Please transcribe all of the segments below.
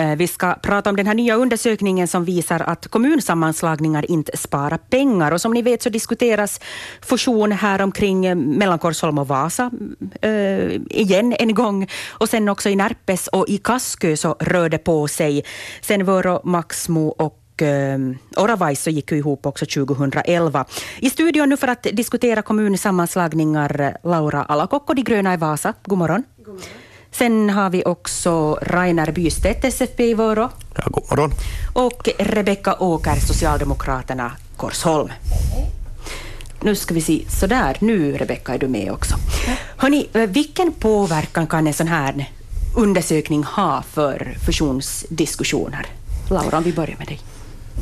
Eh, vi ska prata om den här nya undersökningen som visar att kommunsammanslagningar inte sparar pengar. Och som ni vet så diskuteras fusion här omkring eh, mellan Korsholm och Vasa äh, igen en gång. Och sen också i Närpes och i Kaskö så rör det på sig. Sen Vörå, Maxmo och Oravais gick ihop också 2011. I studion nu för att diskutera kommunsammanslagningar Laura Alakokko, De gröna i Vasa. God morgon. God morgon. Sen har vi också Rainer Bystedt, SFP i Vårå. Ja, god morgon. Och Rebecka Åker, Socialdemokraterna, Korsholm. Nu ska vi se, sådär, nu Rebecka är du med också. Hörrni, vilken påverkan kan en sån här undersökning ha för fusionsdiskussioner? Laura, om vi börjar med dig.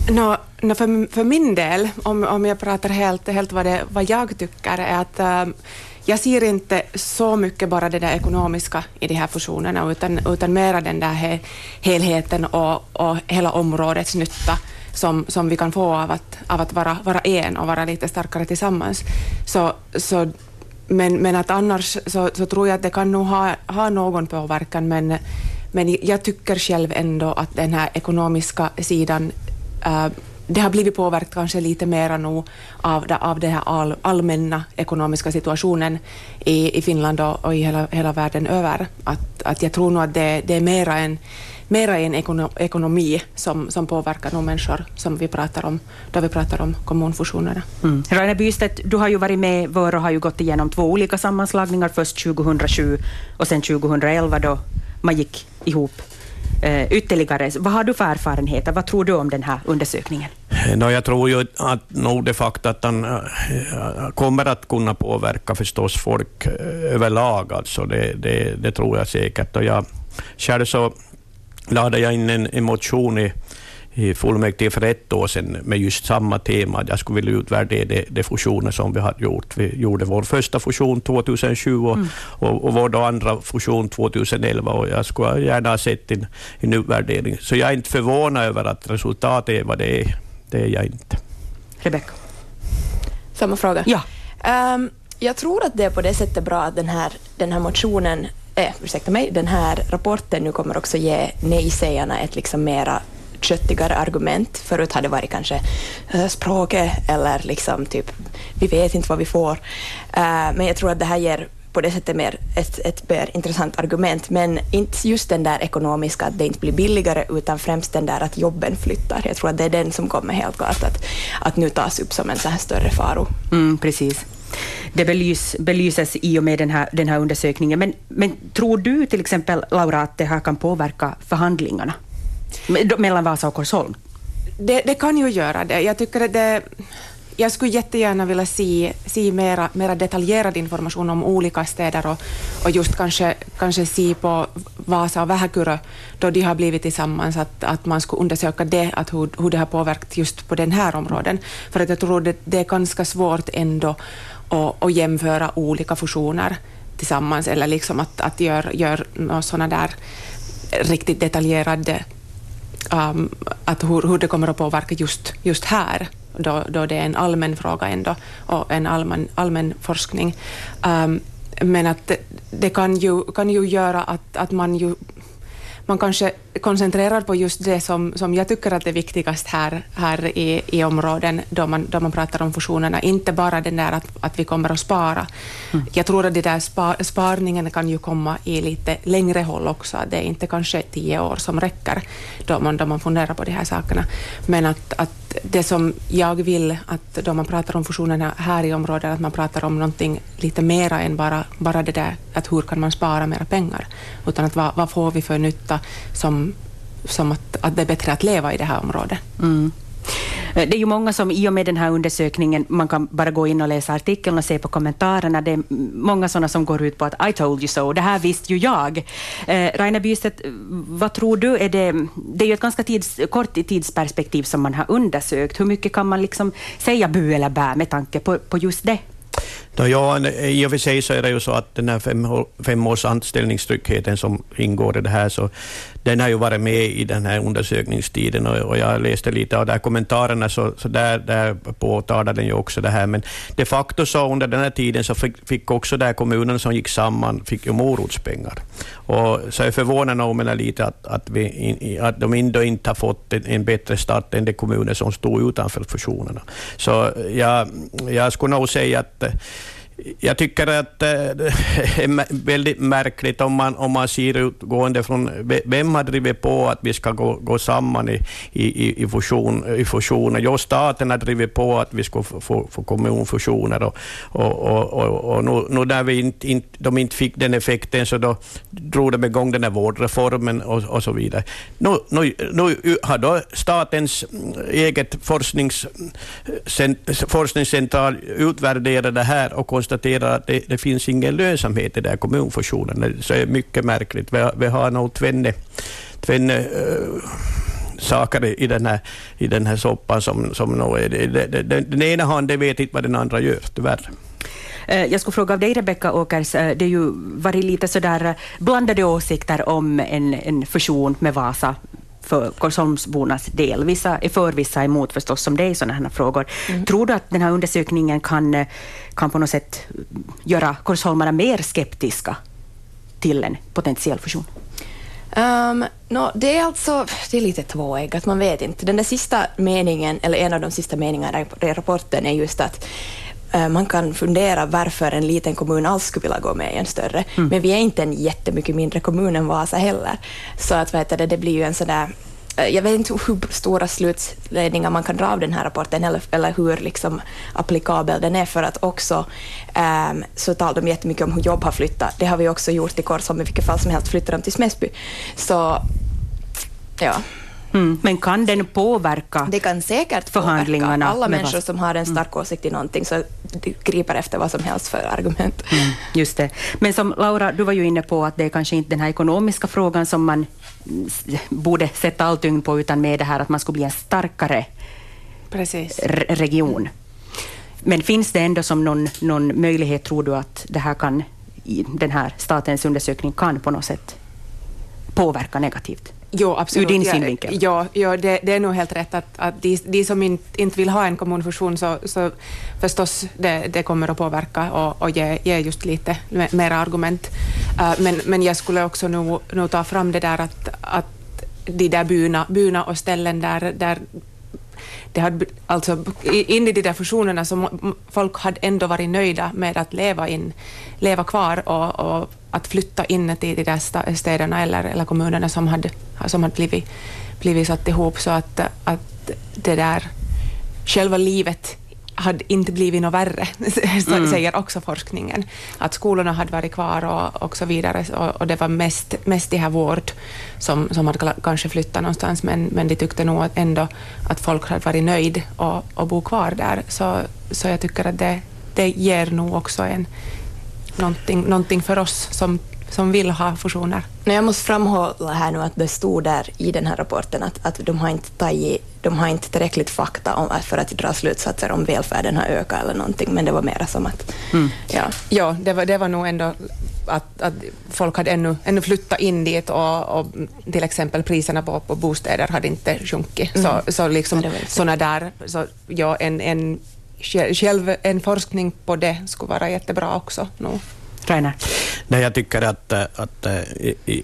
No, no för, för min del, om, om jag pratar helt, helt vad, det, vad jag tycker, är att um, jag ser inte så mycket bara det där ekonomiska i de här fusionerna, utan, utan mera den där he, helheten och, och hela områdets nytta som, som vi kan få av att, av att vara, vara en och vara lite starkare tillsammans. Så, så, men, men att annars så, så tror jag att det kan nog ha, ha någon påverkan, men, men jag tycker själv ändå att den här ekonomiska sidan uh, det har blivit påverkat kanske lite mera nu av, av den här all, allmänna ekonomiska situationen i, i Finland och, och i hela, hela världen över. Att, att jag tror nog att det, det är mera en, mera en ekono, ekonomi som, som påverkar de människor som vi pratar om då vi pratar om kommunfusionerna. Mm. Rainer Bystedt, du har ju varit med, och har ju gått igenom två olika sammanslagningar, först 2007 och sen 2011 då man gick ihop Eh, ytterligare. Vad har du för erfarenheter? Vad tror du om den här undersökningen? Eh, no, jag tror ju att nog det faktum att han eh, kommer att kunna påverka förstås folk eh, överlag, alltså det, det, det tror jag säkert. Och jag, själv så lade jag in en, en motion i i fullmäktige för ett år sedan med just samma tema. Jag skulle vilja utvärdera de, de fusioner som vi har gjort. Vi gjorde vår första fusion 2007 och, mm. och, och vår andra fusion 2011 och jag skulle gärna ha sett en, en utvärdering. Så jag är inte förvånad över att resultatet är vad det är. Det är jag inte. Rebecka? Samma fråga. Ja. Um, jag tror att det är på det sättet bra att den här, den här motionen eh, ursäkta mig, den här rapporten nu kommer också ge nej-sägarna ett liksom mera köttigare argument. Förut har det varit kanske eh, språket eller liksom typ, vi vet inte vad vi får. Eh, men jag tror att det här ger på det sättet mer ett, ett mer intressant argument, men inte just den där ekonomiska, att det inte blir billigare, utan främst den där att jobben flyttar. Jag tror att det är den som kommer helt klart att, att nu tas upp som en så här större faro. Mm, precis. Det belys, belyses i och med den här, den här undersökningen. Men, men tror du till exempel, Laura, att det här kan påverka förhandlingarna? Mellan Vasa och Korsholm? Det, det, kan ju göra det. Jag tycker att det... Jag skulle jättegärna vilja se, se mera, mera detaljerad information om olika städer och, och just kanske, kanske se på Vasa och Vähäkyrö då de har blivit tillsammans, att, att man skulle undersöka det, att hur, hur det har påverkat just på den här områden. För att jag tror det, det är ganska svårt ändå att, att jämföra olika fusioner tillsammans eller liksom att, att göra gör sådana där riktigt detaljerade um, att hur, hur det kommer att påverka just, just här, då, då det är en allmän fråga ändå och en allmän, allmän forskning. Um, men att det, det, kan, ju, kan ju göra att, att man ju man kanske koncentrerar på just det som, som jag tycker att är viktigast här, här i, i områden då man, då man pratar om fusionerna. Inte bara den där att, att vi kommer att spara. Mm. Jag tror att det där spar, sparningen kan ju komma i lite längre håll också. Det är inte kanske tio år som räcker då man, då man funderar på de här sakerna. Men att, att det som jag vill att då man pratar om fusionerna här i området, att man pratar om någonting lite mera än bara, bara det där att hur kan man spara mera pengar, utan att vad, vad får vi för nytta som, som att, att det är bättre att leva i det här området. Mm. Eh, det är ju många som i och med den här undersökningen, man kan bara gå in och läsa artikeln och se på kommentarerna, det är många sådana som går ut på att I told you so, det här visste ju jag. Eh, Rainer Bystedt, vad tror du, är det, det är ju ett ganska tids, kort tidsperspektiv som man har undersökt, hur mycket kan man liksom säga bu eller bä med tanke på, på just det? Ja, I och för sig så är det ju så att den här fem, fem års anställningstryggheten som ingår i det här, så den har ju varit med i den här undersökningstiden och, och jag läste lite av de här kommentarerna, så, så där, där påtalade den ju också det här. Men de facto så under den här tiden så fick, fick också de här kommunerna som gick samman fick ju morotspengar. Och så är förvånad om lite att, att, vi, att de ändå inte har fått en, en bättre start än de kommuner som stod utanför fusionerna. Så jag, jag skulle nog säga att jag tycker att eh, det är väldigt märkligt om man, om man ser utgående från vem har drivit på att vi ska gå, gå samman i, i, i, fusion, i fusioner. Jo, staten har drivit på att vi ska få, få, få kommunfusioner och, och, och, och, och nu, nu när vi inte, inte, de inte fick den effekten så då drog de igång den här vårdreformen och, och så vidare. Nu, nu, nu har då statens mm, eget forsknings, forskningscentral utvärderat det här och konstaterar att det, det finns ingen lönsamhet i den här kommunfusionen. Det är mycket märkligt. Vi har, vi har nog tvenne, tvenne uh, saker i den här, i den här soppan som, som nog är... Det, det, det, den ena handen vet inte vad den andra gör, tyvärr. Eh, jag skulle fråga av dig, Rebecka Åkers, eh, det har ju varit lite sådär blandade åsikter om en, en fusion med Vasa för Korsholmsbornas del. Vissa är för, vissa är emot förstås, som dig i sådana här frågor. Mm. Tror du att den här undersökningen kan, eh, kan på något sätt göra korsholmarna mer skeptiska till en potentiell fusion? Um, no, det är alltså det är lite tvåeggat, man vet inte. Den där sista meningen, eller en av de sista meningarna i rapporten är just att man kan fundera varför en liten kommun alls skulle vilja gå med i en större. Mm. Men vi är inte en jättemycket mindre kommun än Vasa heller. Så att, vet du, det blir ju en sådär eh, jag vet inte hur stora slutledningar man kan dra av den här rapporten eller, eller hur liksom applikabel den är, för att också um, så talar de jättemycket om hur jobb har flyttat. Det har vi också gjort i Korsholm, i vilket fall som helst flyttar de till Smäsby. Så, ja. Mm. Men kan den påverka Det kan säkert förhandlingarna påverka. Alla människor som har en stark mm. åsikt i någonting så griper efter vad som helst för argument. Mm. Just det. Men som Laura, du var ju inne på att det är kanske inte den här ekonomiska frågan som man borde sätta all tyngd på, utan med det här att man skulle bli en starkare Precis. region. Men finns det ändå som någon, någon möjlighet, tror du, att det här kan, den här statens undersökning kan på något sätt påverka negativt? Jo, absolut. Ur din synvinkel? Ja, ja det, det, är nog helt rätt att, att de, de som inte, inte vill ha en kommunfusion så, så förstås det, det kommer att påverka och, och ge, ge just lite mera argument. Uh, men, men jag skulle också nog, nog ta fram det där att, att de där byarna, byarna och ställen där, där det hade, alltså, in i de där fusionerna så folk hade ändå varit nöjda med att leva, in, leva kvar och, och att flytta in till de där städerna eller, eller kommunerna som hade, som hade blivit, blivit satt ihop så att, att det där själva livet hade inte blivit något värre, mm. säger också forskningen. Att skolorna hade varit kvar och, och så vidare och, och det var mest, mest de här vård som, som hade kanske flyttat någonstans men, men de tyckte nog ändå att folk hade varit nöjd och, och bo kvar där. Så, så jag tycker att det, det ger nog också en, någonting, någonting för oss som, som vill ha fusioner. Jag måste framhålla här nu att det stod där i den här rapporten att, att de har inte tagit de har inte tillräckligt fakta om, för att dra slutsatser om välfärden har ökat eller någonting, men det var mera som att... Mm. Ja, ja det, var, det var nog ändå att, att folk hade ännu, ännu flyttat in dit och, och till exempel priserna på, på bostäder hade inte sjunkit. Mm. Så, så liksom såna där, så ja, en, en, själv, en forskning på det skulle vara jättebra också. No. Rainer? Nej, jag tycker att, att i, i,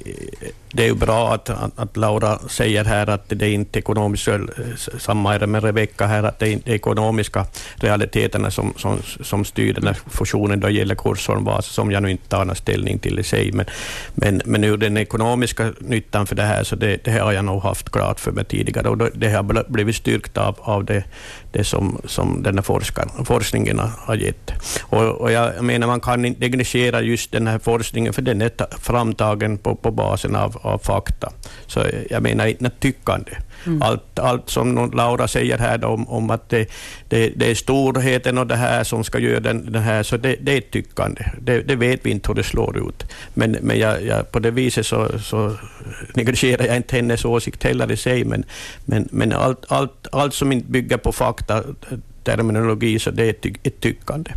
det är ju bra att, att, att, Laura säger här att det är inte ekonomiskt, eh, samma är det med Rebecka här, att det är inte ekonomiska realiteterna som, som, som styr den här fusionen då det gäller Korsholm Vasa, som jag nu inte tar ställning till i sig, men, men, men ur den ekonomiska nyttan för det här, så det, det har jag nog haft klart för mig tidigare, och det har blivit styrkt av, av det, det som, som den här forskningen har gett. Och, och jag menar, man kan inte negligera just den här forskningen, för den är framtagen på, på basen av av fakta. Så jag menar inte tyckande. Mm. Allt, allt som Laura säger här om, om att det, det, det, är storheten och det här som ska göra den, den här, så det, det är tyckande. Det, det, vet vi inte hur det slår ut. Men, men jag, jag, på det viset så, så negligerar jag inte hennes åsikt heller i sig, men, men, men allt, allt, allt som inte bygger på fakta, terminologi, så det är ett tyckande.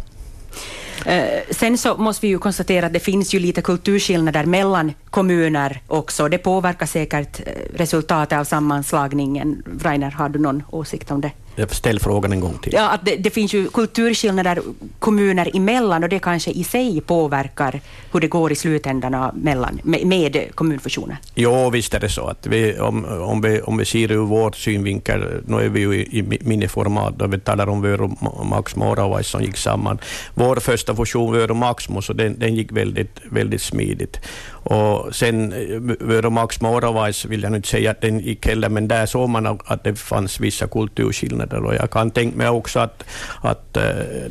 Eh, sen så måste vi ju konstatera att det finns ju lite kulturskillnader mellan kommuner också. Det påverkar säkert eh, resultatet av sammanslagningen. Rainer, har du någon åsikt om det? Ställ frågan en gång till. Ja, att det, det, finns ju kulturskillnader kommuner emellan och det kanske i sig påverkar hur det går i slutändan mellan, med, med kommunfusioner. Jo, visst är det så. att vi, om, om, vi, om vi ser ur vår synvinkel, nu är vi ju i, i miniformat, då vi talar om Vör och Maxmo Oravais som gick samman. Vår första fusion, Vör och Maxmo, så den, den gick väldigt, väldigt smidigt. Och sen Vör och Maxmo Oravais vill jag inte säga att den gick heller, men där såg man att det fanns vissa kulturskillnader skillnader. Och jag kan tänka mig också att, att eh,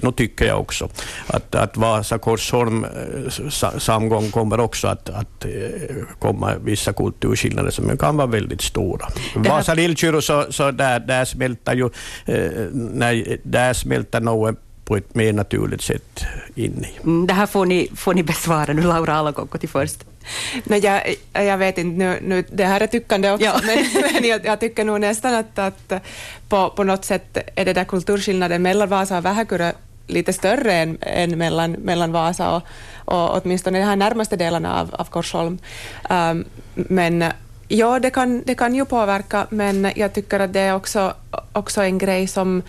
nu tycker jag också, att, att Vasa-Korsholm eh, samgång kommer också att, att eh, komma vissa kulturskillnader som kan vara väldigt stora. Vasa-Lillkyrö, så, så där, där smälter ju, när, där smälter något på ett mer naturligt sätt in i. Mm, det här får ni, får ni besvara nu, Laura Alakokko till först. Nej, jag, jag vet inte, nu, nu, det här är tyckande också, ja. men, men jag, jag, tycker nog nästan att, att på, på något sätt är det där kulturskillnaden mellan Vasa och Vähäkyrö lite större än, än mellan, mellan Vasa och, och åtminstone de här närmaste delarna av, av Korsholm. Um, men ja, det kan, det kan ju påverka, men jag tycker att det är också, också en grej som,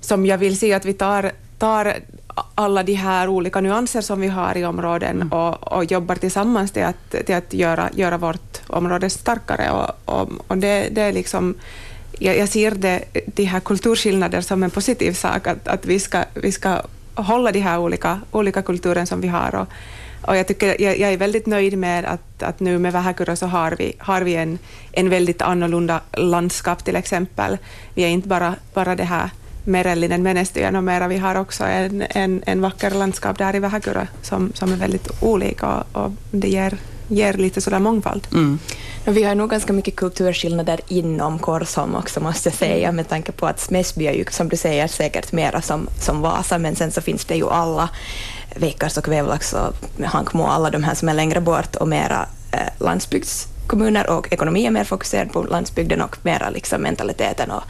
som jag vill se att vi tar, tar alla de här olika nyanser som vi har i områden mm. och, och, jobbar tillsammans till att, till att göra, göra vårt område starkare. Och, och, och det, det är liksom, jag, jag ser det, de här kulturskillnader som en positiv sak, att, att vi, ska, vi ska hålla de här olika, olika kulturen som vi har. Och, och jag, tycker, jag, jag, är väldigt nöjd med att, att nu med Vähäkyrö så har vi, har vi en, en väldigt annorlunda landskap till exempel. Vi är inte bara, bara det här Merellinen menestyjän och mera. Vi har också en, en, en vacker landskap där i Vähäkyrö som, som är väldigt olika och, och det ger, ger lite sådär mångfald. Mm. Vi har nog ganska mycket kulturskillnader inom Korsholm också måste jag säga med tanke på att Smäsby är ju som du säger säkert mera som, som Vasa men sen så finns det ju alla Veikars och Vevlax och Hankmo alla de här som är längre bort och mera eh, landsbygds kommuner och ekonomi är mer fokuserad på landsbygden och mera liksom mentaliteten och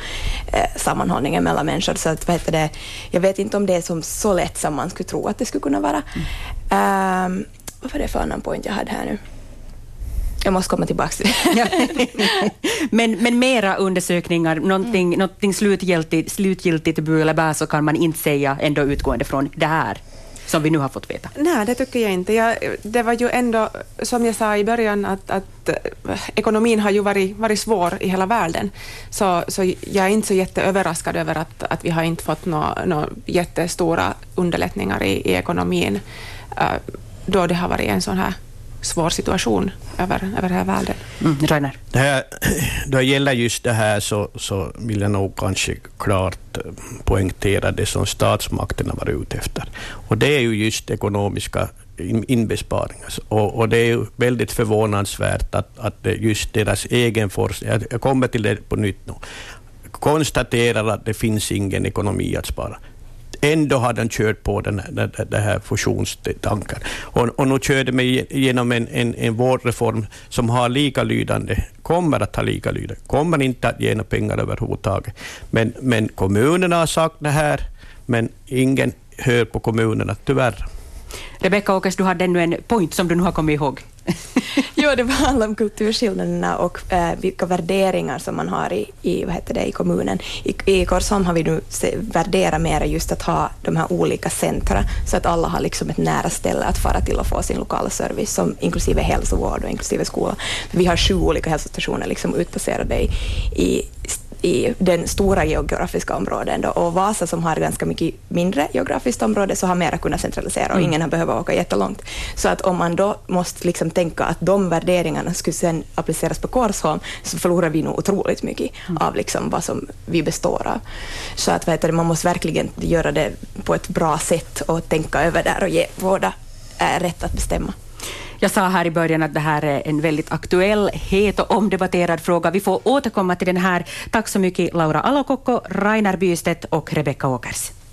eh, sammanhållningen mellan människor. Så att, vad heter det, jag vet inte om det är som så lätt som man skulle tro att det skulle kunna vara. Mm. Um, vad var det för annan point jag hade här nu? Jag måste komma tillbaka till det. men, men mera undersökningar, någonting, mm. någonting slutgiltigt, slutgiltigt bu eller bä, så kan man inte säga ändå utgående från det här som vi nu har fått veta? Nej, det tycker jag inte. Jag, det var ju ändå, som jag sa i början, att, att eh, ekonomin har ju varit, varit svår i hela världen. Så, så jag är inte så jätteöverraskad över att, att vi har inte fått några nå jättestora underlättningar i, i ekonomin, eh, då det har varit en sån här svår situation över, över hela världen. Mm, Rainer? Det här, då det gäller just det här så, så vill jag nog kanske klart eh, poängtera det som statsmakterna var ute efter. Och det är ju just ekonomiska inbesparingar. Och, och, det är ju väldigt förvånansvärt att, att just deras egen forskning, jag kommer till det på nytt nu, konstaterar att det finns ingen ekonomi att spara. Ändå har han kört på den, den, den här fusionstanken. Och, och nu kör de igenom en, en, en vårdreform som har likalydande, kommer att ha likalydande, kommer inte att ge några pengar överhuvudtaget. Men, men kommunerna har sagt det här, men ingen hör på kommunerna, tyvärr. Rebecka Åkes, du hade ännu en point som du nu har kommit ihåg jo, det var alla om kulturskillnaderna och eh, vilka värderingar som man har i, i, vad heter det, i kommunen. I, i Korsholm har vi nu värderat mer just att ha de här olika centra så att alla har liksom ett nära ställe att fara till och få sin lokala service, som inklusive hälsovård och inklusive skola. Vi har sju olika hälsostationer liksom utplacerade i, i i den stora geografiska områden. Då. Och Vasa som har ganska mycket mindre geografiskt område så har mera kunnat centralisera och mm. ingen har behövt åka jättelångt. Så att om man då måste liksom tänka att de värderingarna skulle sen appliceras på Korsholm så förlorar vi nog otroligt mycket mm. av liksom vad som vi består av. Så att vet du, man måste verkligen göra det på ett bra sätt och tänka över det och ge båda rätt att bestämma. Jag sa här i början att det här är en väldigt aktuell, het och omdebatterad fråga. Vi får återkomma till den här. Tack så mycket Laura Alokokko, Rainer Bystedt och Rebecka Åkers.